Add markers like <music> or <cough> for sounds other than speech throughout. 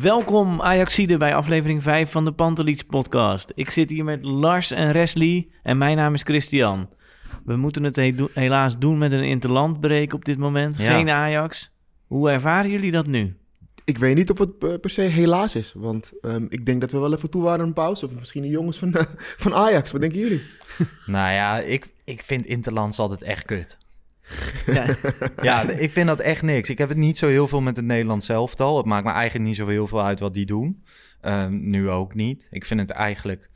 Welkom Ajaxide bij aflevering 5 van de Panteliets podcast. Ik zit hier met Lars en Resli en mijn naam is Christian. We moeten het he- helaas doen met een interlandbreek op dit moment. Ja. Geen Ajax. Hoe ervaren jullie dat nu? Ik weet niet of het per se helaas is. Want ehm, ik denk dat we wel even toe waren aan een pauze. Of misschien de jongens van, <laughs> van Ajax. Wat denken jullie? <laughs> Nou ja, ik, ik vind Interlands altijd echt kut. Ja. <laughs> Ja, ik vind dat echt niks. Ik heb het niet zo heel veel met het Nederlands elftal. Het maakt me eigenlijk niet zo heel veel uit wat die doen. Ehm, nu ook niet. Ik vind het eigenlijk...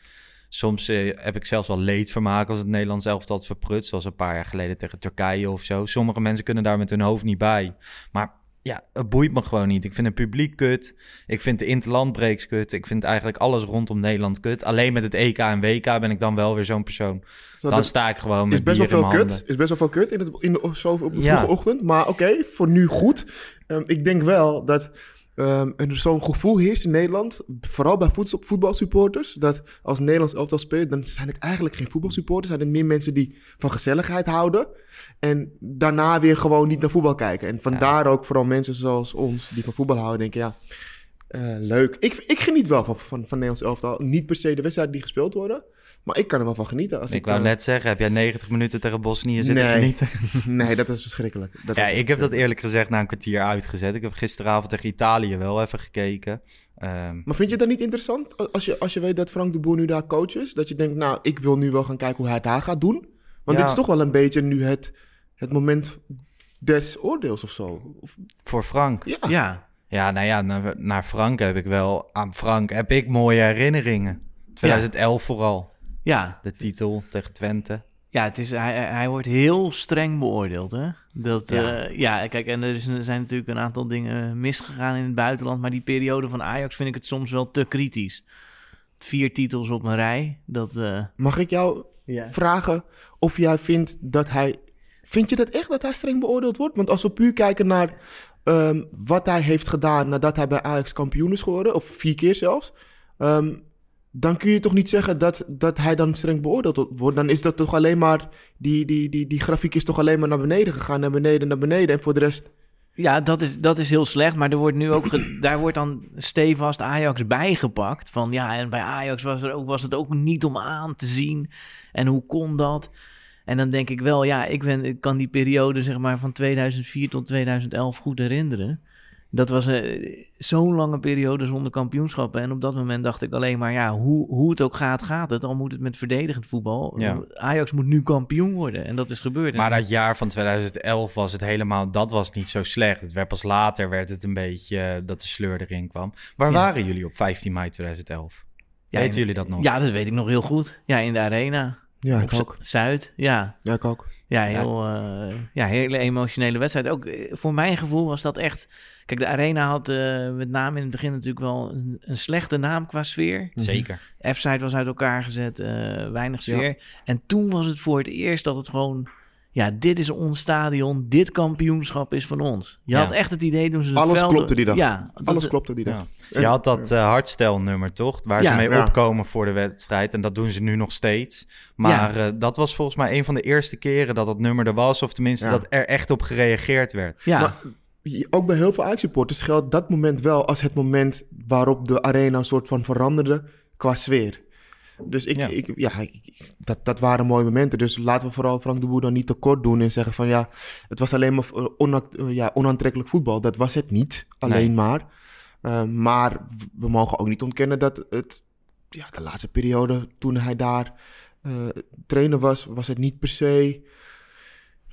Soms eh, heb ik zelfs wel leedvermaak als het Nederlands elftal het verprut. Zoals een paar jaar geleden tegen Turkije of zo. Sommige mensen kunnen daar met hun hoofd niet bij. Maar ja, het boeit me gewoon niet. Ik vind het publiek kut. Ik vind de interlandbreeks kut. Ik vind eigenlijk alles rondom Nederland kut. Alleen met het EK en WK ben ik dan wel weer zo'n persoon. Dan sta ik gewoon is met best wel veel kut. handen. Is best wel veel kut in, het, in de, zo op de Ja. ochtend. Maar oké, voor nu goed. Ehm, ik denk wel dat ehm, er zo'n gevoel heerst in Nederland. Vooral bij voetbalsupporters. Dat als Nederlands elftal speelt, dan zijn het eigenlijk geen voetbalsupporters. Zijn het meer mensen die van gezelligheid houden. En daarna weer gewoon niet naar voetbal kijken. En vandaar ook vooral mensen zoals ons die van voetbal houden denken, ja, eh, leuk. Ik, ik geniet wel van, van, van Nederlands elftal. Niet per se de wedstrijden die gespeeld worden. Maar ik kan er wel van genieten. Als ik, Ik wou eh, net zeggen, heb jij 90 minuten tegen Bosnië zitten Nee. genieten? <laughs> Nee, dat is verschrikkelijk. Dat ja, is ik heb dat eerlijk gezegd na een kwartier uitgezet. Ik heb gisteravond tegen Italië wel even gekeken. Ehm, Maar vind je dat niet interessant? Als je, als je weet dat Frank de Boer nu daar coach is. Dat je denkt, nou, ik wil nu wel gaan kijken hoe hij het daar gaat doen. Want Ja. dit is toch wel een beetje nu het, het moment des oordeels of zo. Of, voor Frank. ja. Ja, Ja, nou ja, naar, naar Frank heb ik wel... Aan Frank heb ik mooie herinneringen. 2011 vooral. Ja. De titel tegen Twente. Ja, het is, hij, hij wordt heel streng beoordeeld. Hè? Dat, Ja. ja. ja, kijk, en er, is, er zijn natuurlijk een aantal dingen misgegaan in het buitenland. Maar die periode van Ajax vind ik het soms wel te kritisch. Vier titels op een rij. Dat, eh, Mag ik jou ja. vragen of jij vindt dat hij... Vind je dat echt dat hij streng beoordeeld wordt? Want als we puur kijken naar ehm, wat hij heeft gedaan nadat hij bij Ajax kampioen is geworden, of vier keer zelfs, ehm, dan kun je toch niet zeggen dat, dat hij dan streng beoordeeld wordt. Dan is dat toch alleen maar, die, die, die, die grafiek is toch alleen maar naar beneden gegaan, naar beneden, naar beneden. En voor de rest, Ja, dat is, dat is heel slecht. Maar er wordt nu ook <clears throat> daar wordt dan stevast Ajax bijgepakt. Van ja, en bij Ajax was, er ook, was het ook niet om aan te zien. En hoe kon dat? En dan denk ik wel, ja, ik, ben, ik kan die periode zeg maar van 2004 tot 2011 goed herinneren. Dat was eh, zo'n lange periode zonder kampioenschappen. En op dat moment dacht ik alleen maar, ja, hoe, hoe het ook gaat, gaat het. Al moet het met verdedigend voetbal. Ja. Ajax moet nu kampioen worden. En dat is gebeurd. Maar dat jaar van 2011 was het helemaal... Dat was niet zo slecht. Het werd pas later werd het een beetje eh, dat de sleur erin kwam. Waar Ja. waren jullie op 15 mei 2011? Ja, Weten jullie dat nog? Ja, dat weet ik nog heel goed. Ja, in de arena. Ja, ik ook. Zuid, ja. Ja, ik ook. Ja, heel, eh, ja, hele emotionele wedstrijd. Ook eh, voor mijn gevoel was dat echt... Kijk, de Arena had eh, met name in het begin natuurlijk wel een, een slechte naam qua sfeer. Zeker. F-side was uit elkaar gezet, eh, weinig sfeer. En toen was het voor het eerst dat het gewoon... Ja, dit is ons stadion, dit kampioenschap is van ons. Je Ja. had echt het idee toen ze het Alles veld- klopte die dag. Ja, dat Alles klopte die dag. Ja. Je had dat eh hardstelnummer, toch? Waar Ja. ze mee Ja. opkomen voor de wedstrijd. En dat doen ze nu nog steeds. Maar eh, dat was volgens mij een van de eerste keren dat dat nummer er was. Of tenminste Ja. dat er echt op gereageerd werd. Ja, Maar ook bij heel veel Ajax-supporters geldt dat moment wel als het moment waarop de arena een soort van veranderde qua sfeer. Dus ik, Ja. ik, ja, ik- dat, dat waren mooie momenten. Dus laten we vooral Frank de Boer dan niet tekort doen en zeggen van ja, het was alleen maar onact- ja, onaantrekkelijk voetbal. Dat was het niet, alleen Nee. maar. Eh, maar we mogen ook niet ontkennen dat het, ja, de laatste periode toen hij daar eh, trainer was, was het niet per se.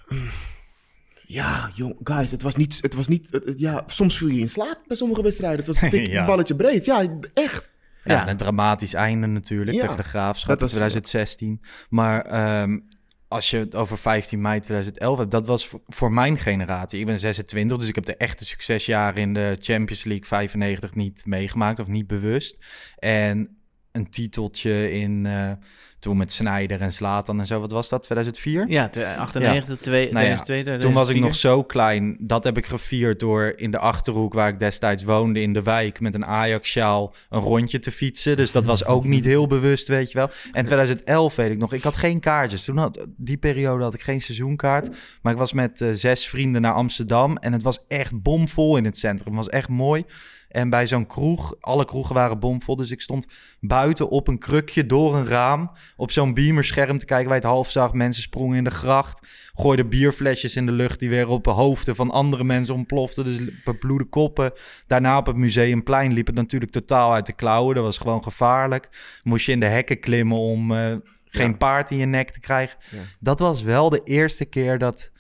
mm, Ja, jong, guys, het was niet. Het was niet het- ja, soms viel je in slaap bij sommige wedstrijden. Het was <laughs> een dik Ja. balletje breed. Ja, echt. Ja, Ja. een dramatisch einde natuurlijk Ja, tegen de Graafschap in was- 2016. Maar ehm, als je het over 15 mei 2011 hebt, dat was voor, voor mijn generatie. Ik ben 26, dus ik heb de echte succesjaren in de Champions League 95 niet meegemaakt of niet bewust. En een titeltje in eh, toen met Snyder en Zlatan en zo. Wat was dat? 2004? Ja, twe- 98, 2, Nou ja, 2002, Toen was ik 2004. nog zo klein. Dat heb ik gevierd door in de Achterhoek, waar ik destijds woonde, in de wijk, met een Ajax-sjaal een rondje te fietsen. Dus dat was ook niet heel bewust, weet je wel. En 2011 weet ik nog, ik had geen kaartjes. Toen had, die periode had ik geen seizoenkaart. Maar ik was met eh, zes vrienden naar Amsterdam en het was echt bomvol in het centrum. Het was echt mooi. En bij zo'n kroeg, alle kroegen waren bomvol. Dus ik stond buiten op een krukje door een raam. Op zo'n beamerscherm te kijken waar het half zag. Mensen sprongen in de gracht. Gooiden bierflesjes in de lucht die weer op de hoofden van andere mensen ontploften. Dus bebloede koppen. Daarna op het museumplein liep het natuurlijk totaal uit de klauwen. Dat was gewoon gevaarlijk. Moest je in de hekken klimmen om eh, geen Ja. paard in je nek te krijgen. Ja. Dat was wel de eerste keer dat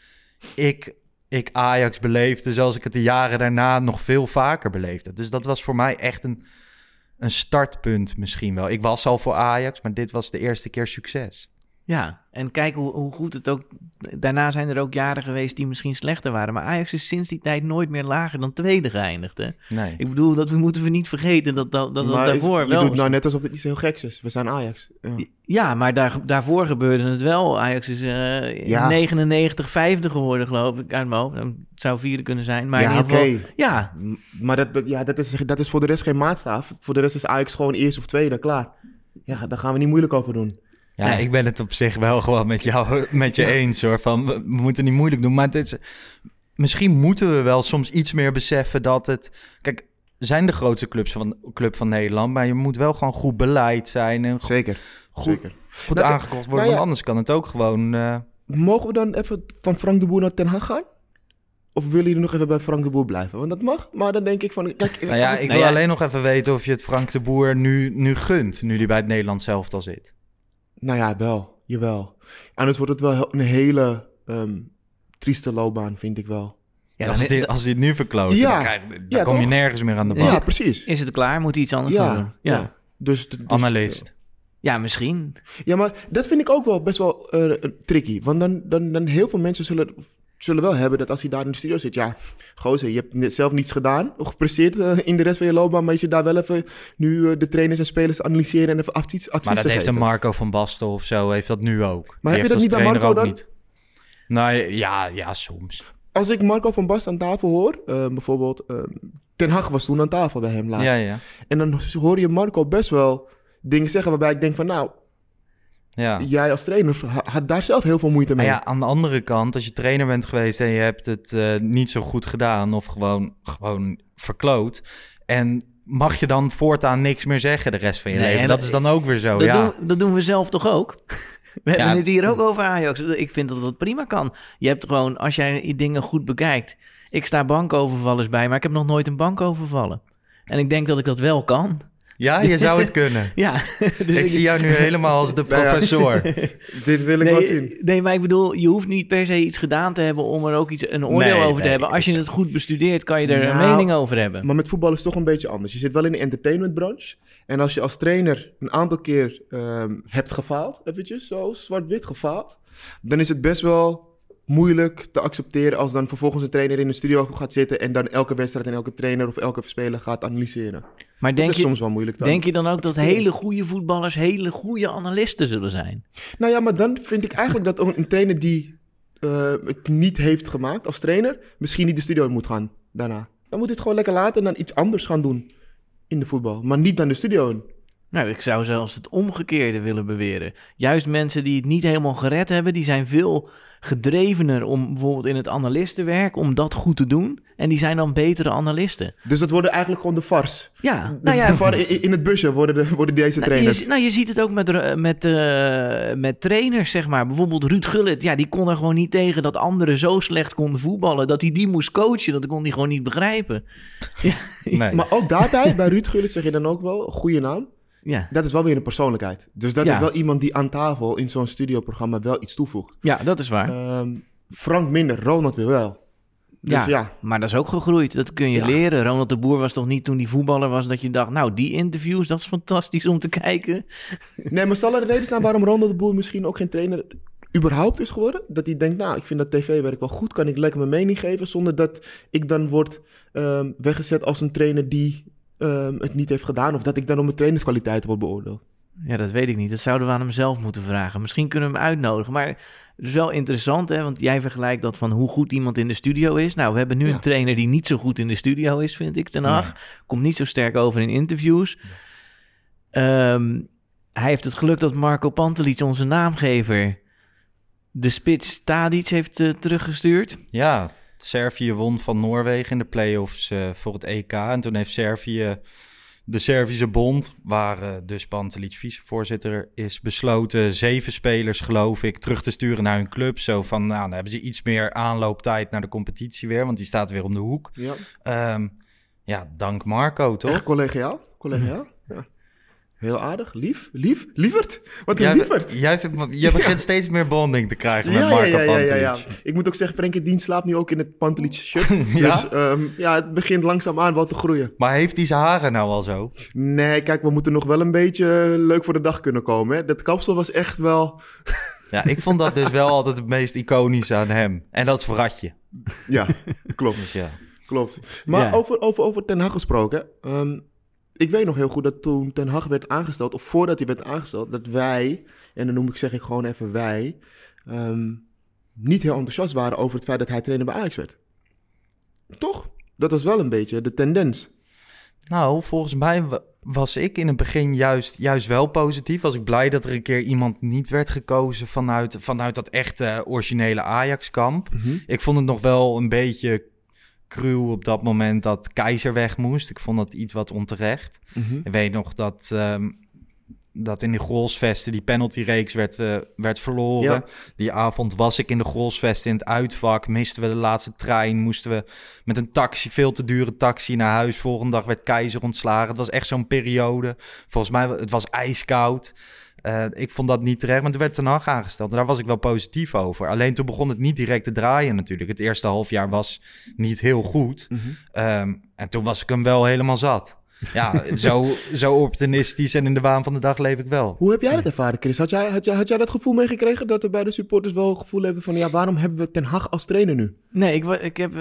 ik, ik Ajax beleefde zoals ik het de jaren daarna nog veel vaker beleefde. Dus dat was voor mij echt een, een startpunt misschien wel. Ik was al voor Ajax, maar dit was de eerste keer succes. Ja, en kijk hoe, hoe goed het ook... Daarna zijn er ook jaren geweest die misschien slechter waren. Maar Ajax is sinds die tijd nooit meer lager dan tweede geëindigd. Hè? Nee. Ik bedoel, dat moeten we niet vergeten dat dat, dat, dat Maar is- daarvoor je wel... doet nou net alsof het niet zo heel geks is. We zijn Ajax. Ja. Ja, maar daar, daarvoor gebeurde het wel. Ajax is eh, in Ja. 99 vijfde geworden, geloof ik, uit mijn hoofd. Het zou vierde kunnen zijn. Maar Ja, in ieder geval... oké. Ja, Maar dat, dat- ja, dat, is, dat is voor de rest geen maatstaaf. Voor de rest is Ajax gewoon eerst of tweede, klaar. Ja, daar gaan we niet moeilijk over doen. Ja, ik ben het op zich wel gewoon met jou met je eens hoor. Van, we, we moeten niet moeilijk doen. Maar het is, misschien moeten we wel soms iets meer beseffen dat het... Kijk, zijn de grootste clubs van, club van Nederland. Maar je moet wel gewoon goed beleid zijn. En Zeker. goed, Zeker. goed Nou, aangekocht worden. nou ja. Want anders kan het ook gewoon... eh, Mogen we dan even van Frank de Boer naar Ten Hag gaan? Of willen jullie nog even bij Frank de Boer blijven? Want dat mag, maar dan denk ik van... Kijk, Nou ja, ik Nou wil ja. alleen nog even weten of je het Frank de Boer nu, nu gunt. Nu die bij het Nederlands zelf al zit. Nou ja, wel. Jawel. Anders wordt het wel een hele ehm, trieste loopbaan, vind ik wel. ja als, hij, als hij het nu verkloot, Ja. dan, krijg- dan Ja, kom je toch? nergens meer aan de bak. Ja, precies. is het klaar? Moet hij iets anders gaan doen? Ja. Dus, dus, Analist. ja, misschien. Ja, maar dat vind ik ook wel best wel eh, tricky. Want dan, dan, dan heel veel mensen zullen, zullen wel hebben dat als hij daar in de studio zit... Ja, gozer, je hebt zelf niets gedaan of gepresteerd eh, in de rest van je loopbaan... maar je zit daar wel even nu eh, de trainers en spelers analyseren en even advies, advies Maar dat heeft een geven. Marco van Basten of zo, heeft dat nu ook. Maar Die heb je dat niet bij Marco dan? niet. Nou ja, ja, soms. Als ik Marco van Basten aan tafel hoor, eh, bijvoorbeeld... Ten Hag was toen aan tafel bij hem laatst. Ja, ja. En dan hoor je Marco best wel dingen zeggen waarbij ik denk van... nou, ja. jij als trainer ha- had daar zelf heel veel moeite Maar mee. ja, aan de andere kant, als je trainer bent geweest en je hebt het eh, niet zo goed gedaan of gewoon, gewoon verkloot. En mag je dan voortaan niks meer zeggen de rest van je Nee, leven? en Dat dat- is dan ook weer zo, dat, ja. doen, dat doen we zelf toch ook? <laughs> We Ja. hebben het hier ook over Ajax. Ik vind dat dat prima kan. Je hebt gewoon, als jij die dingen goed bekijkt... Ik sta bankovervallers bij, maar ik heb nog nooit een bank overvallen. En ik denk dat ik dat wel kan. Ja, je zou het kunnen. <laughs> Ja. <laughs> dus Ik zie jou nu helemaal als de <laughs> Nou ja. professor. Dit wil ik wel zien. Nee, maar ik bedoel, je hoeft niet per se iets gedaan te hebben om er ook iets, een oordeel Nee, over te hebben. Als je het goed bestudeert, kan je er een Nou, mening over hebben. Maar met voetbal is het toch een beetje anders. Je zit wel in de entertainmentbranche. En als je als trainer een aantal keer ehm, hebt gefaald, eventjes zo zwart-wit gefaald, dan is het best wel moeilijk te accepteren als dan vervolgens een trainer in de studio gaat zitten en dan elke wedstrijd en elke trainer of elke speler gaat analyseren. Maar Dat denk is je, soms wel moeilijk dan. denk je dan ook dat hele goede voetballers hele goede analisten zullen zijn? Nou ja, maar dan vind ik eigenlijk dat een trainer die eh, het niet heeft gemaakt als trainer, misschien niet de studio moet gaan daarna. Dan moet hij het gewoon lekker laten en dan iets anders gaan doen in de voetbal. Maar niet dan de studio. Nou, ik zou zelfs het omgekeerde willen beweren. Juist mensen die het niet helemaal gered hebben, die zijn veel gedrevener om bijvoorbeeld in het analistenwerk, om dat goed te doen. En die zijn dan betere analisten. Dus dat worden eigenlijk gewoon de vars. Ja, De, nou ja, de var in, in het busje worden, de, worden deze Nou, je, trainers. nou, je ziet het ook met, eh, met, eh, met trainers, zeg maar. Bijvoorbeeld Ruud Gullit, ja, die kon er gewoon niet tegen dat anderen zo slecht konden voetballen. Dat hij die moest coachen, dat kon hij gewoon niet begrijpen. Ja, Nee. Maar ook daarbij, bij Ruud Gullit zeg je dan ook wel, een goede naam. Ja. Dat is wel weer een persoonlijkheid. Dus dat Ja. is wel iemand die aan tafel in zo'n studioprogramma wel iets toevoegt. ja dat is waar. Ehm, Frank minder, Ronald weer wel. Dus ja, ja. maar dat is ook gegroeid. Dat kun je Ja. leren. Ronald de Boer was toch niet toen die voetballer was dat je dacht, nou, die interviews, dat is fantastisch om te kijken. Nee, maar zal er een reden zijn waarom Ronald de Boer misschien ook geen trainer überhaupt is geworden? Dat hij denkt, nou, ik vind dat tv-werk wel goed, kan ik lekker mijn mening geven, zonder dat ik dan word ehm, weggezet als een trainer die ehm, het niet heeft gedaan, of dat ik dan om mijn trainerskwaliteiten word beoordeeld. Ja, dat weet ik niet. Dat zouden we aan hem zelf moeten vragen. Misschien kunnen we hem uitnodigen. Maar het is wel interessant, hè? Want jij vergelijkt dat van hoe goed iemand in de studio is. Nou, we hebben nu Ja. een trainer die niet zo goed in de studio is, vind ik, Ten Hag. Komt niet zo sterk over in interviews. Ehm, hij heeft het geluk dat Marco Pantelic, onze naamgever, de spits Tadic heeft eh, teruggestuurd. Ja, Servië won van Noorwegen in de play-offs eh, voor het EK. En toen heeft Servië, de Servische bond, waar eh, dus Pantelic vicevoorzitter is, besloten zeven spelers, geloof ik, terug te sturen naar hun club. Zo van, nou, dan hebben ze iets meer aanlooptijd naar de competitie weer, want die staat weer om de hoek. Ja. Ehm, ja, dank Marco, toch? Echt collegiaal? Collegiaal? Heel aardig, lief, lief, lieverd. Wat een Jij, lieverd. jij, vindt- jij <laughs> begint steeds meer bonding te krijgen met Ja, Marco ja, ja, ja. Ik moet ook zeggen, Frenkie Dien slaapt nu ook in het Pantelic shirt. <laughs> Dus ehm, ja, het begint langzaamaan wel te groeien. Maar heeft hij zijn haren nou al zo? Nee, kijk, we moeten nog wel een beetje leuk voor de dag kunnen komen. Hè? Dat kapsel was echt wel... Ja, ik vond dat dus wel altijd het meest iconische aan hem. En dat is Verratje. Ja, <laughs> klopt, Dus ja. klopt. Maar over, over, over Ten Hag gesproken. ehm, ik weet nog heel goed dat toen Ten Hag werd aangesteld, of voordat hij werd aangesteld, dat wij, en dan noem ik zeg ik gewoon even wij, ehm, niet heel enthousiast waren over het feit dat hij trainer bij Ajax werd. Toch? Dat was wel een beetje de tendens. Nou, volgens mij wa- was ik in het begin juist, juist wel positief. Was ik blij dat er een keer iemand niet werd gekozen vanuit, vanuit dat echte originele Ajax-kamp. Ik vond het nog wel een beetje cruw op dat moment dat Keizer weg moest. Ik vond dat iets wat onterecht. Ik weet nog dat, ehm, dat in de Grolsvesten die penaltyreeks werd, eh, werd verloren. Ja. Die avond was ik in de Grolsvesten in het uitvak. Misten we de laatste trein. Moesten we met een taxi, veel te dure taxi naar huis. Volgende dag werd Keizer ontslagen. Het was echt zo'n periode. Volgens mij, het was ijskoud. Eh, ik vond dat niet terecht, maar toen werd Ten Hag aangesteld. En daar was ik wel positief over. Alleen toen begon het niet direct te draaien natuurlijk. Het eerste half jaar was niet heel goed. Ehm, en toen was ik hem wel helemaal zat. Ja, <laughs> zo, zo optimistisch en in de waan van de dag leef ik wel. Hoe heb jij dat ervaren, Chris? Had jij, had, jij, had jij dat gevoel meegekregen dat er bij de supporters wel een gevoel hebben van... ja, waarom hebben we Ten Hag als trainer nu? Nee, ik, ik heb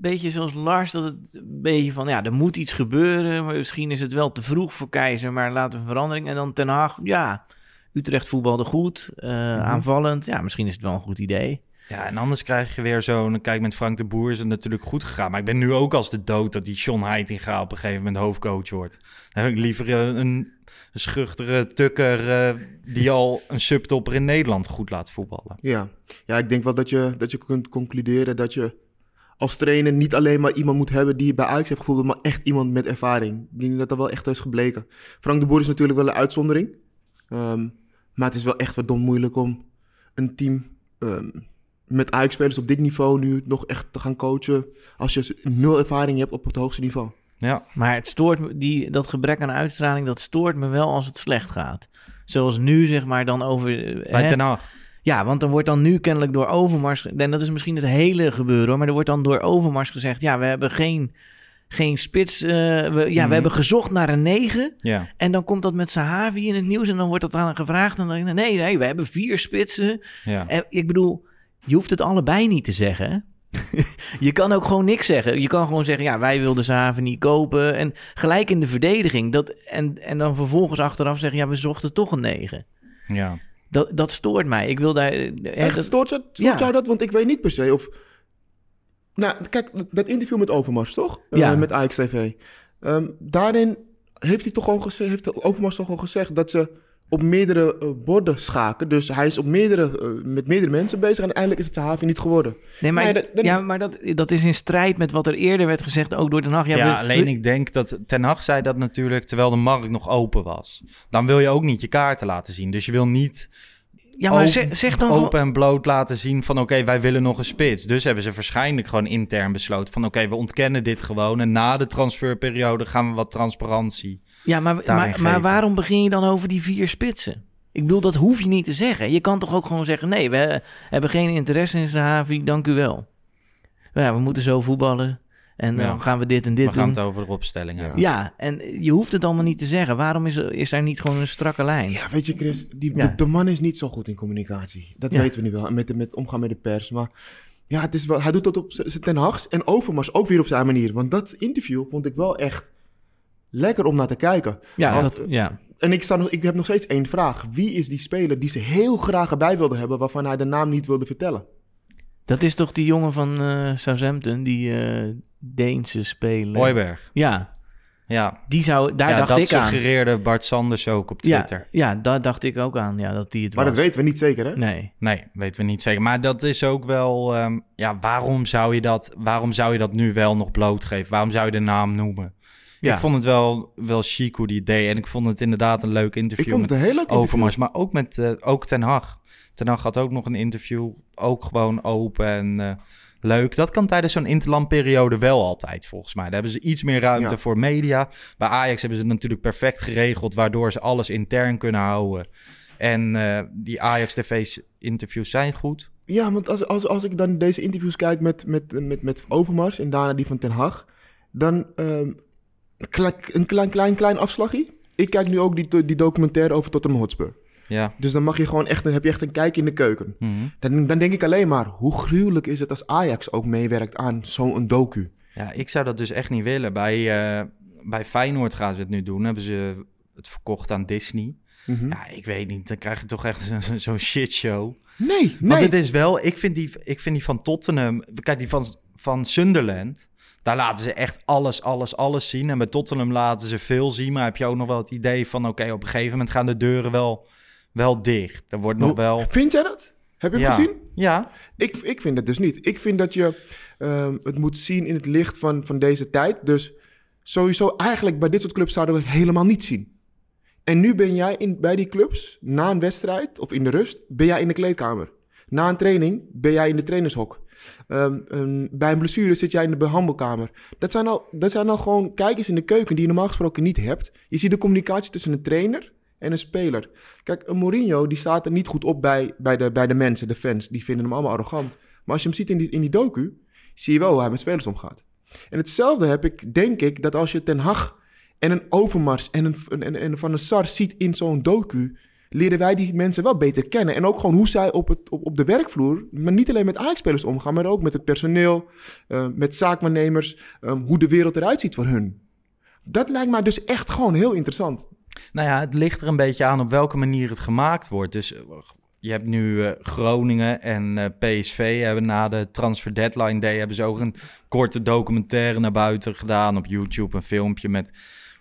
beetje zoals Lars, dat het een beetje van, ja, er moet iets gebeuren. Maar misschien is het wel te vroeg voor Keizer, maar laten we een verandering. En dan Ten Haag, ja, Utrecht voetbalde goed, eh, aanvallend. Ja, misschien is het wel een goed idee. Ja, en anders krijg je weer zo'n... Kijk, met Frank de Boer is het natuurlijk goed gegaan. Maar ik ben nu ook als de dood dat die John Heitinga op een gegeven moment hoofdcoach wordt. Dan heb ik liever een, een schuchtere tukker eh, die al een subtopper in Nederland goed laat voetballen. Ja, ja ik denk wel dat je, dat je kunt concluderen dat je als trainer niet alleen maar iemand moet hebben die bij Ajax heeft gevoeld, maar echt iemand met ervaring. Ik denk dat dat wel echt is gebleken. Frank de Boer is natuurlijk wel een uitzondering. Ehm, maar het is wel echt verdomd moeilijk om een team ehm, met Ajax-spelers op dit niveau nu nog echt te gaan coachen als je nul ervaring hebt op het hoogste niveau. Ja, Maar het stoort me, die, dat gebrek aan uitstraling, dat stoort me wel als het slecht gaat. Zoals nu, zeg maar, dan over... eh, bij hè? Ten Hag. Ja, want dan wordt dan nu kennelijk door Overmars... En dat is misschien het hele gebeuren. Maar er wordt dan door Overmars gezegd... Ja, we hebben geen, geen spits... eh, we, ja, Mhm. we hebben gezocht naar een negen. Ja. En dan komt dat met Sahavi in het nieuws en dan wordt dat aan gevraagd. En dan denk ik, nee, nee, we hebben vier spitsen. Ja. En ik bedoel, je hoeft het allebei niet te zeggen. hè? <laughs> je kan ook gewoon niks zeggen. Je kan gewoon zeggen, ja, wij wilden Sahavi niet kopen. En gelijk in de verdediging. Dat, en, en dan vervolgens achteraf zeggen, ja, we zochten toch een negen. ja. Dat, dat stoort mij. Ik wil daar... eh, Echt, dat- stoort, jou, stoort Ja. jou dat? Want ik weet niet per se of... Nou, kijk, dat interview met Overmars, toch? Eh, Ja. met Ajax TV. Ehm, daarin heeft hij toch al gezegd, heeft Overmars toch al gezegd dat ze op meerdere eh, borden schaken. Dus hij is op meerdere, eh, met meerdere mensen bezig en uiteindelijk is het Sahavi niet geworden. Nee, maar, Nee, dat- dat- ja, maar dat, dat is in strijd met wat er eerder werd gezegd, ook door Den Haag. Ja, we- alleen we- ik denk dat Ten Hag zei dat natuurlijk terwijl de markt nog open was. Dan wil je ook niet je kaarten laten zien. Dus je wil niet Ja, maar open, zeg, dan open en bloot laten zien van oké, wij willen nog een spits. Dus hebben ze waarschijnlijk gewoon intern besloten van oké, we ontkennen dit gewoon. En na de transferperiode gaan we wat transparantie. Ja, maar, maar, waarom begin je dan over die vier spitsen? Ik bedoel, dat hoef je niet te zeggen. Je kan toch ook gewoon zeggen: nee, we hebben geen interesse in Sahavi, dank u wel. Ja, we moeten zo voetballen en Ja. dan gaan we dit en dit we gaan doen. het over de opstelling hebben. Ja, en je hoeft het allemaal niet te zeggen. Waarom is, er, is daar niet gewoon een strakke lijn? Ja, weet je Chris, die, Ja. de, de man is niet zo goed in communicatie. Dat Ja. weten we nu wel. En met, met omgaan met de pers. Maar ja, het is wel, hij doet dat op zijn ten Hags en Overmars ook weer op zijn manier. Want dat interview vond ik wel echt lekker om naar te kijken. Ja, Want- dat, ja. En ik, sta nog, ik heb nog steeds één vraag. Wie is die speler die ze heel graag erbij wilde hebben, waarvan hij de naam niet wilde vertellen? dat is toch die jongen van eh, Southampton, die eh, Deense speler. Hooiberg. Ja, Ja, die zou, daar ja dacht dat ik aan. suggereerde Bart Sanders ook op Ja, Twitter. ja, daar dacht ik ook aan. Ja, dat die het Maar was. dat weten we niet zeker, hè? Nee. Nee, weten we niet zeker. Maar dat is ook wel... ehm, ja, waarom zou, je dat, waarom zou je dat nu wel nog blootgeven? Waarom zou je de naam noemen? Ja. Ik vond het wel, wel chic hoe die deed. En ik vond het inderdaad een leuk interview Ik vond het met een heel leuk interview. Overmars. Maar ook met eh, ook Ten Hag. Ten Hag had ook nog een interview. Ook gewoon open en eh, leuk. Dat kan tijdens zo'n interlandperiode wel altijd, volgens mij. Daar hebben ze iets meer ruimte Ja. voor media. Bij Ajax hebben ze het natuurlijk perfect geregeld... waardoor ze alles intern kunnen houden. En eh, die Ajax TV's interviews zijn goed. Ja, want als, als, als ik dan deze interviews kijk met, met, met, met Overmars en daarna die van Ten Hag, dan ehm, een klein, klein, klein afslagje. Ik kijk nu ook die, die documentaire over Tottenham Hotspur. Ja. Dus dan mag je gewoon echt, dan heb je echt een kijk in de keuken. Mhm. Dan, dan denk ik alleen maar, hoe gruwelijk is het als Ajax ook meewerkt aan zo'n docu? Ja, ik zou dat dus echt niet willen. Bij, eh, bij Feyenoord gaan ze het nu doen. Hebben ze het verkocht aan Disney. Mhm. Ja, ik weet niet. Dan krijg je toch echt zo- zo'n shitshow. Nee, Want nee. het is wel... Ik vind die, ik vind die van Tottenham... Kijk, die van, van Sunderland... Daar laten ze echt alles, alles, alles zien. En bij Tottenham laten ze veel zien. Maar heb je ook nog wel het idee van... Oké, op een gegeven moment gaan de deuren wel, wel dicht. Er wordt nog wel... Vind jij dat? Heb je Ja. gezien? Ja, Ik, ik vind het dus niet. Ik vind dat je ehm, het moet zien in het licht van, van deze tijd. Dus sowieso eigenlijk bij dit soort clubs zouden we het helemaal niet zien. En nu ben jij in, bij die clubs, na een wedstrijd of in de rust, ben jij in de kleedkamer. Na een training ben jij in de trainershok. Ehm, een- bij een blessure zit jij in de behandelkamer. Dat zijn, al, dat zijn al gewoon kijkers in de keuken die je normaal gesproken niet hebt. Je ziet de communicatie tussen een trainer en een speler. Kijk, een Mourinho die staat er niet goed op bij, bij, de, bij de mensen, de fans. Die vinden hem allemaal arrogant. Maar als je hem ziet in die, in die docu, zie je wel hoe hij met spelers omgaat. En hetzelfde heb ik, denk ik, dat als je Ten Hag en een Overmars en een, en, en Van een Sar ziet in zo'n docu, leren wij die mensen wel beter kennen. En ook gewoon hoe zij op, het, op, op de werkvloer, maar niet alleen met Ajax-spelers omgaan, maar ook met het personeel, eh, met zaakwaarnemers, eh, hoe de wereld eruit ziet voor hun. Dat lijkt mij dus echt gewoon heel interessant. Nou ja, het ligt er een beetje aan op welke manier het gemaakt wordt. Dus eh, je hebt nu eh, Groningen en eh, PSV hebben na de transfer deadline day hebben ze ook een korte documentaire naar buiten gedaan op YouTube, een filmpje met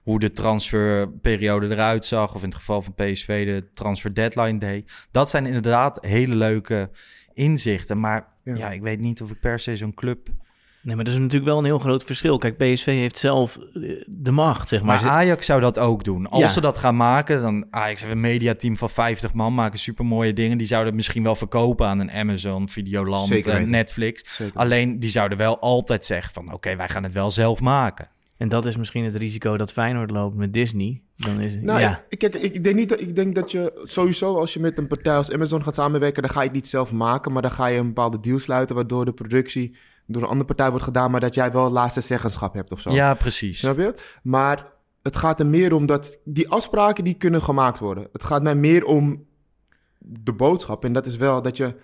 hoe de transferperiode eruit zag, of in het geval van PSV de transfer deadline day. Dat zijn inderdaad hele leuke inzichten, maar ja, Ja. ik weet niet of ik per se zo'n club. Nee, maar dat is natuurlijk wel een heel groot verschil. Kijk, PSV heeft zelf eh, de macht, zeg maar. Maar Ajax zou dat ook doen. Als Ja. ze dat gaan maken, dan Ajax heeft een mediateam van 50 man, maken supermooie dingen. Die zouden het misschien wel verkopen aan een Amazon, Videoland, Zeker eh. Netflix. Zeker. Alleen die zouden wel altijd zeggen van, oké, wij gaan het wel zelf maken. En dat is misschien het risico dat Feyenoord loopt met Disney. Dan is, Nou, ja. ik, kijk, ik, ik denk niet dat, ik denk dat je sowieso als je met een partij als Amazon gaat samenwerken, dan ga je het niet zelf maken, maar dan ga je een bepaalde deal sluiten waardoor de productie door een andere partij wordt gedaan, maar dat jij wel laatste zeggenschap hebt of zo. Ja, precies. Snap je? Maar het gaat er meer om dat die afspraken die kunnen gemaakt worden. Het gaat mij meer om de boodschap en dat is wel dat je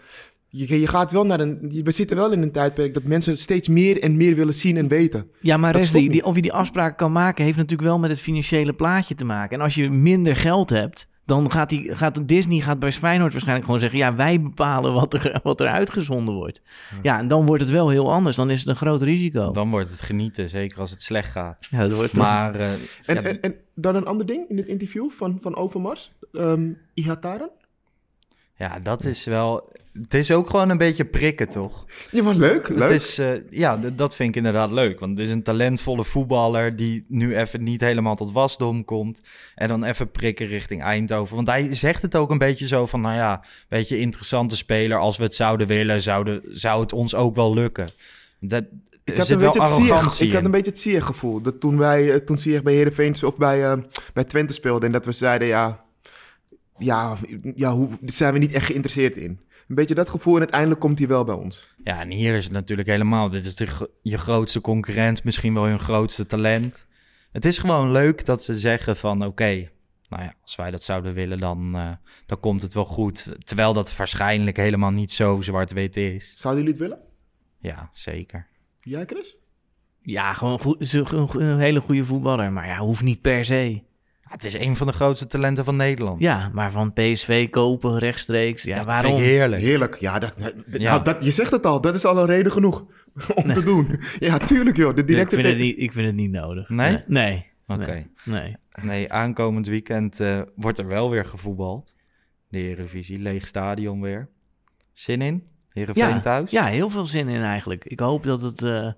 je, je gaat wel naar een. We zitten wel in een tijdperk dat mensen steeds meer en meer willen zien en weten. Ja, maar die, of je die afspraken kan maken, heeft natuurlijk wel met het financiële plaatje te maken. En als je minder geld hebt, dan gaat, die, gaat Disney gaat bij Feyenoord waarschijnlijk gewoon zeggen... ja, wij bepalen wat er, <laughs> wat er uitgezonden wordt. Ja, en dan wordt het wel heel anders. Dan is het een groot risico. Dan wordt het genieten, zeker als het slecht gaat. ja, dat wordt Maar eh, En, ja, en, en dan een ander ding in dit interview van, van Overmars. Ehm Ihataren. Ja, dat is wel... Het is ook gewoon een beetje prikken, toch? Ja, maar leuk. leuk. Het is, eh, ja, dat vind ik inderdaad leuk. Want het is een talentvolle voetballer die nu even niet helemaal tot wasdom komt. En dan even prikken richting Eindhoven. Want hij zegt het ook een beetje zo van, nou ja, weet je, interessante speler. Als we het zouden willen, zouden, zou het ons ook wel lukken. Dat, ik had, zit een wel beetje het ik had een beetje het Ziyech gevoel. Dat toen wij, eh, toen Ziyech bij Heerenveen of bij, eh, bij Twente speelde. En dat we zeiden, ja, ja, ja hoe, zijn we niet echt geïnteresseerd in. Een beetje dat gevoel en uiteindelijk komt hij wel bij ons. Ja, en hier is het natuurlijk helemaal. Dit is de, je grootste concurrent, misschien wel hun grootste talent. Het is gewoon leuk dat ze zeggen van oké, nou ja, als wij dat zouden willen, dan, eh, dan komt het wel goed. Terwijl dat waarschijnlijk helemaal niet zo zwart-wit is. Zouden jullie het willen? Ja, zeker. Jij, Chris? Ja, gewoon een hele goede voetballer. Maar ja, hoeft niet per se. Het is een van de grootste talenten van Nederland. Ja, maar van PSV kopen rechtstreeks. Ja, Ja, waarom? Vind ik heerlijk. Heerlijk. Ja, dat, dat- Ja. Nou, dat, je zegt het al. Dat is al een reden genoeg <laughs> om te doen. Ja, tuurlijk joh. De Nee, ik, directe vind het niet, ik vind het niet nodig. Nee? Nee. Oké. Nee. nee. Nee, aankomend weekend eh, wordt er wel weer gevoetbald. De Eredivisie, leeg stadion weer. Zin in? Heerenveen Ja, thuis? ja, heel veel zin in eigenlijk. Ik hoop dat het, eh,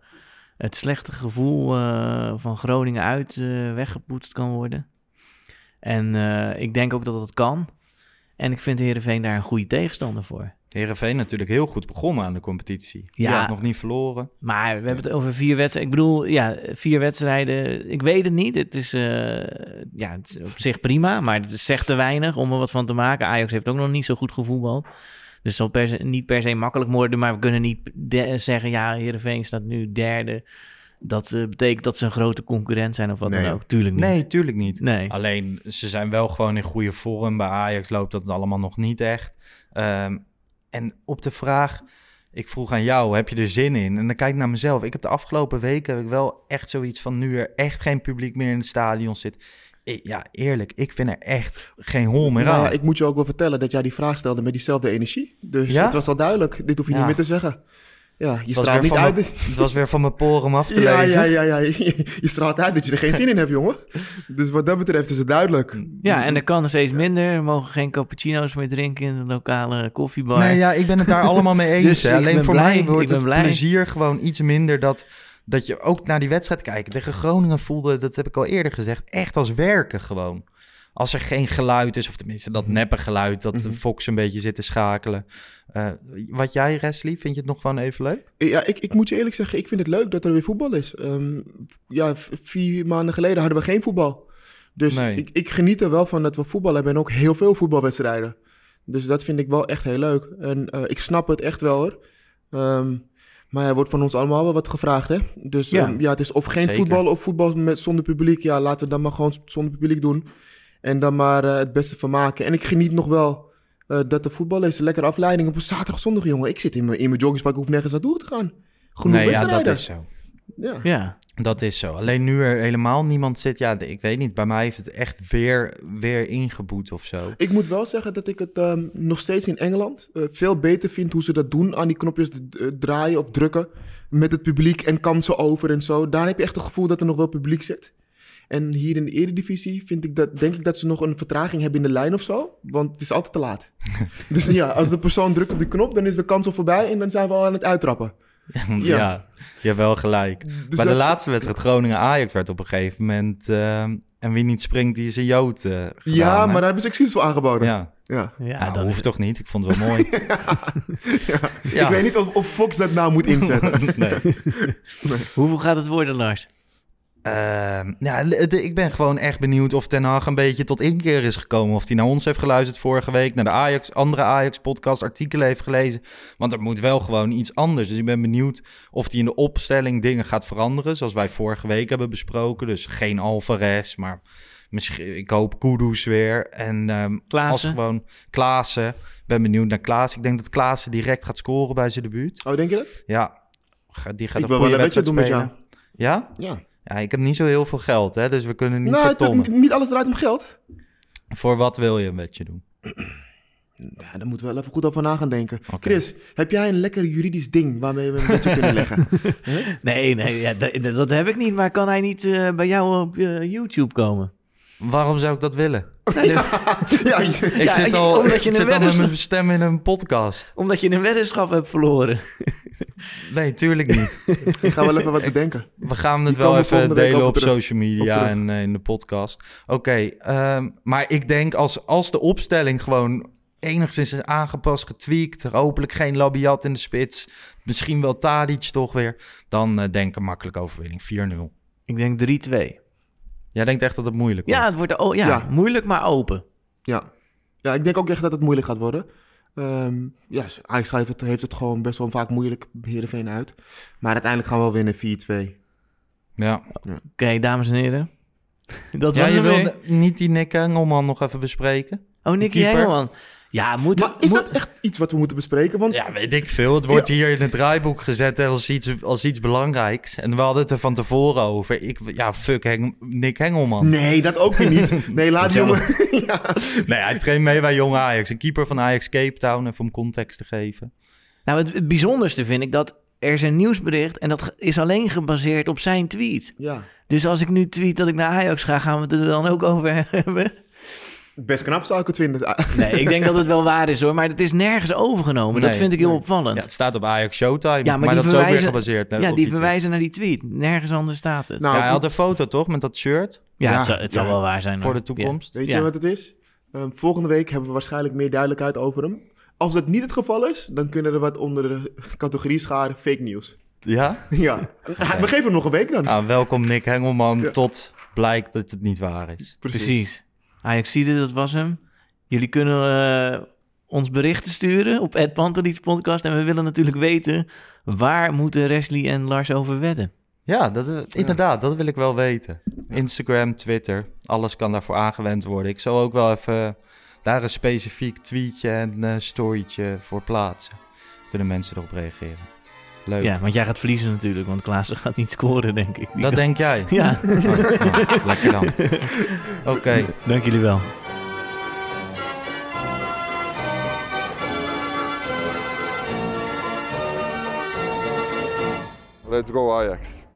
het slechte gevoel eh, van Groningen uit eh, weggepoetst kan worden. En eh, ik denk ook dat het kan. En ik vind Heerenveen daar een goede tegenstander voor. Heerenveen natuurlijk heel goed begonnen aan de competitie. Ja. Ja. Nog niet verloren. Maar we hebben het over vier wedstrijden. Ik bedoel, ja, vier wedstrijden. Ik weet het niet. Het is, eh, ja, het is op zich prima, maar het zegt te weinig om er wat van te maken. Ajax heeft ook nog niet zo goed gevoetbald. Dus het zal per se, niet per se makkelijk worden, maar we kunnen niet zeggen, ja, Heerenveen staat nu derde. Dat eh, betekent dat ze een grote concurrent zijn of wat Nee. dan ook. Tuurlijk niet. Nee, tuurlijk niet. Nee. Alleen, ze zijn wel gewoon in goede vorm. Bij Ajax loopt dat allemaal nog niet echt. Ehm, en op de vraag, ik vroeg aan jou, heb je er zin in? En dan kijk ik naar mezelf. Ik heb de afgelopen weken heb ik wel echt zoiets van... nu er echt geen publiek meer in het stadion zit. Ik- ja, eerlijk, ik vind er echt geen hol meer Nou aan. ja, ik moet je ook wel vertellen dat jij die vraag stelde met diezelfde energie. Dus Ja? het was al duidelijk. Dit hoef je Ja. niet meer te zeggen. Ja, je Het was, straalt weer niet van uit. mijn, het was weer van mijn poren om af te Ja, lezen. ja, ja, ja. <laughs> Je straalt uit dat je er geen zin in hebt, jongen. Dus wat dat betreft is het duidelijk. Ja, en er kan er steeds minder. We mogen geen cappuccino's meer drinken in de lokale koffiebar. Nee, ja, ik ben het daar allemaal mee <laughs> eens. Dus Alleen voor blij, mij wordt het blij. plezier gewoon iets minder dat, dat je ook naar die wedstrijd kijkt. Tegen Groningen voelde, dat heb ik al eerder gezegd, echt als werken gewoon. Als er geen geluid is, of tenminste Mhm. dat neppe geluid, dat de Fox een beetje zit te schakelen. Eh, wat jij, Wesley, vind je het nog gewoon even leuk? Ja, ik, ik moet je eerlijk zeggen, ik vind het leuk dat er weer voetbal is. Ehm, ja, vier maanden geleden hadden we geen voetbal. Dus Nee. ik, ik geniet er wel van dat we voetbal hebben en ook heel veel voetbalwedstrijden. Dus dat vind ik wel echt heel leuk. En eh, ik snap het echt wel hoor. Ehm, maar er wordt van ons allemaal wel wat gevraagd, hè? Dus Ja. ja het is of geen Zeker. voetbal of voetbal met, zonder publiek. Ja, laten we dan maar gewoon zonder publiek doen. En dan maar eh, het beste van maken. En ik geniet nog wel eh, dat er voetbal is. Lekker afleiding op een zaterdag, zondag, jongen. Ik zit in mijn, in mijn joggingspak, ik hoef nergens naartoe te gaan. Genoeg nee, ja, dat is zo. Ja. Ja. Dat is zo. Alleen nu er helemaal niemand zit, ja, ik weet niet. Bij mij heeft het echt weer, weer ingeboet of zo. Ik moet wel zeggen dat ik het ehm, nog steeds in Engeland eh, veel beter vind hoe ze dat doen. Aan die knopjes draaien of drukken. Met het publiek en kansen over en zo. Daar heb je echt het gevoel dat er nog wel publiek zit. En hier in de Eredivisie vind ik dat, denk ik dat ze nog een vertraging hebben in de lijn of zo. Want het is altijd te laat. <laughs> dus ja, als de persoon drukt op die knop, dan is de kans al voorbij en dan zijn we al aan het uittrappen. <laughs> Ja, je hebt wel gelijk. Dus Bij de dat- laatste wedstrijd Groningen-Ajax werd op een gegeven moment... eh, en wie niet springt, die is een Jood eh, gedaan, ja, hè? maar daar hebben ze excuses voor aangeboden. Ja, Ja. Ja, nou, dan hoeft is- toch niet? Ik vond het wel mooi. <laughs> Ja. Ik weet niet of, of Fox dat nou moet inzetten. nee. Hoeveel gaat het worden, Lars? Ehm, ja, de- ik ben gewoon echt benieuwd of Ten Hag een beetje tot inkeer is gekomen. Of hij naar ons heeft geluisterd vorige week, naar de Ajax, andere Ajax-podcast, artikelen heeft gelezen. Want er moet wel gewoon iets anders. Dus ik ben benieuwd of hij in de opstelling dingen gaat veranderen. Zoals wij vorige week hebben besproken. Dus geen Alvarez, maar misschien, ik hoop Kudus weer. En ehm als gewoon Klaassen. Ik ben benieuwd naar Klaassen. Ik denk dat Klaassen direct gaat scoren bij zijn debuut. Oh, denk je dat? Ja, die gaat Ik een goede een wedstrijd met spelen. jou. Ja? Ja. Ja, ik heb niet zo heel veel geld, hè, dus we kunnen niet Nou, vertonnen. het- niet alles draait om geld. Voor wat wil je een wetje doen? <clears throat> Ja, daar moeten we wel even goed over na gaan denken. Chris, heb jij een lekker juridisch ding waarmee we een beetje kunnen <laughs> leggen? Nee, nee, ja, dat, dat heb ik niet. Maar kan hij niet eh, bij jou op eh, YouTube komen? Waarom zou ik dat willen? Ja, Ik zit al, omdat je ik zit al met mijn stem in een podcast. Omdat je een weddenschap hebt verloren. Nee, tuurlijk niet. ik ga wel even wat bedenken. We gaan het Die wel even delen op social media Op en eh, in de podcast. Oké, ehm, maar ik denk als, als de opstelling gewoon enigszins is aangepast, getweakt, hopelijk geen Labiat in de spits, misschien wel Tadic toch weer, dan eh, denk ik een makkelijke overwinning, 4-0. Ik denk 3-2. Jij denkt echt dat het moeilijk wordt? Ja, het wordt oh, ja, Ja. moeilijk, maar open. Ja. ja, ik denk ook echt dat het moeilijk gaat worden. Ehm ja, Ajax heeft het, heeft het gewoon best wel vaak moeilijk, Heerenveen uit. Maar uiteindelijk gaan we wel winnen 4-2. Ja, Oké, dames en heren. <laughs> Dat ja was je wilde niet die Nick Engelman nog even bespreken? Oh, Nicky keeper. Ja, moet... Maar is moet- dat echt iets wat we moeten bespreken? Want Ja, weet ik veel. Het wordt hier in het draaiboek gezet als iets, als iets belangrijks. En we hadden het er van tevoren over. Ik, ja, fuck Heng, Nick Hengelman. nee, dat ook weer niet. <laughs> Nee, laat die jongen... <laughs> ja. Nee, hij traint mee bij Jong Ajax. Een keeper van Ajax Cape Town, even om context te geven. Nou, het, het bijzonderste vind ik dat er is een nieuwsbericht en dat is alleen gebaseerd op zijn tweet. ja. Dus als ik nu tweet dat ik naar Ajax ga, gaan we het er dan ook over <laughs> hebben? Best knap zou ik het vinden. <laughs> Nee, ik denk dat het wel waar is hoor, maar het is nergens overgenomen. dat Nee, vind ik heel nee. opvallend. Ja, het staat op Ajax Showtime, Ja, maar maar, die dat is ook weer gebaseerd naar ja, die tweet. verwijzen naar die tweet. Nergens anders staat het. Nou, Ja, hij had een foto toch met dat shirt ja, ja, het, zal, het zal ja. wel waar zijn. voor de toekomst. Weet je Ja. wat het is? Ehm, volgende week hebben we waarschijnlijk meer duidelijkheid over hem. Als dat niet het geval is, dan kunnen er wat onder de categorie scharen fake news. Ja? <laughs> Ja, we geven hem nog een week dan. Nou, welkom Nick Hengelman Ja. tot blijkt dat het niet waar is. Precies. Ajax ziet dat was hem. Jullie kunnen eh, ons berichten sturen op Panteliets podcast. En we willen natuurlijk weten, waar moeten Wesley en Lars over wedden? Ja, dat, eh, inderdaad, dat wil ik wel weten. Instagram, Twitter, alles kan daarvoor aangewend worden. Ik zal ook wel even daar een specifiek tweetje en eh storytje voor plaatsen. Kunnen mensen erop reageren. Leuk. Ja, want jij gaat verliezen natuurlijk, want Klaassen <laughs> gaat niet scoren, denk ik. Die Dat kan- denk jij? Ja, Oh, nou, lekker dan. <laughs> Oké. dank jullie wel. Let's go Ajax.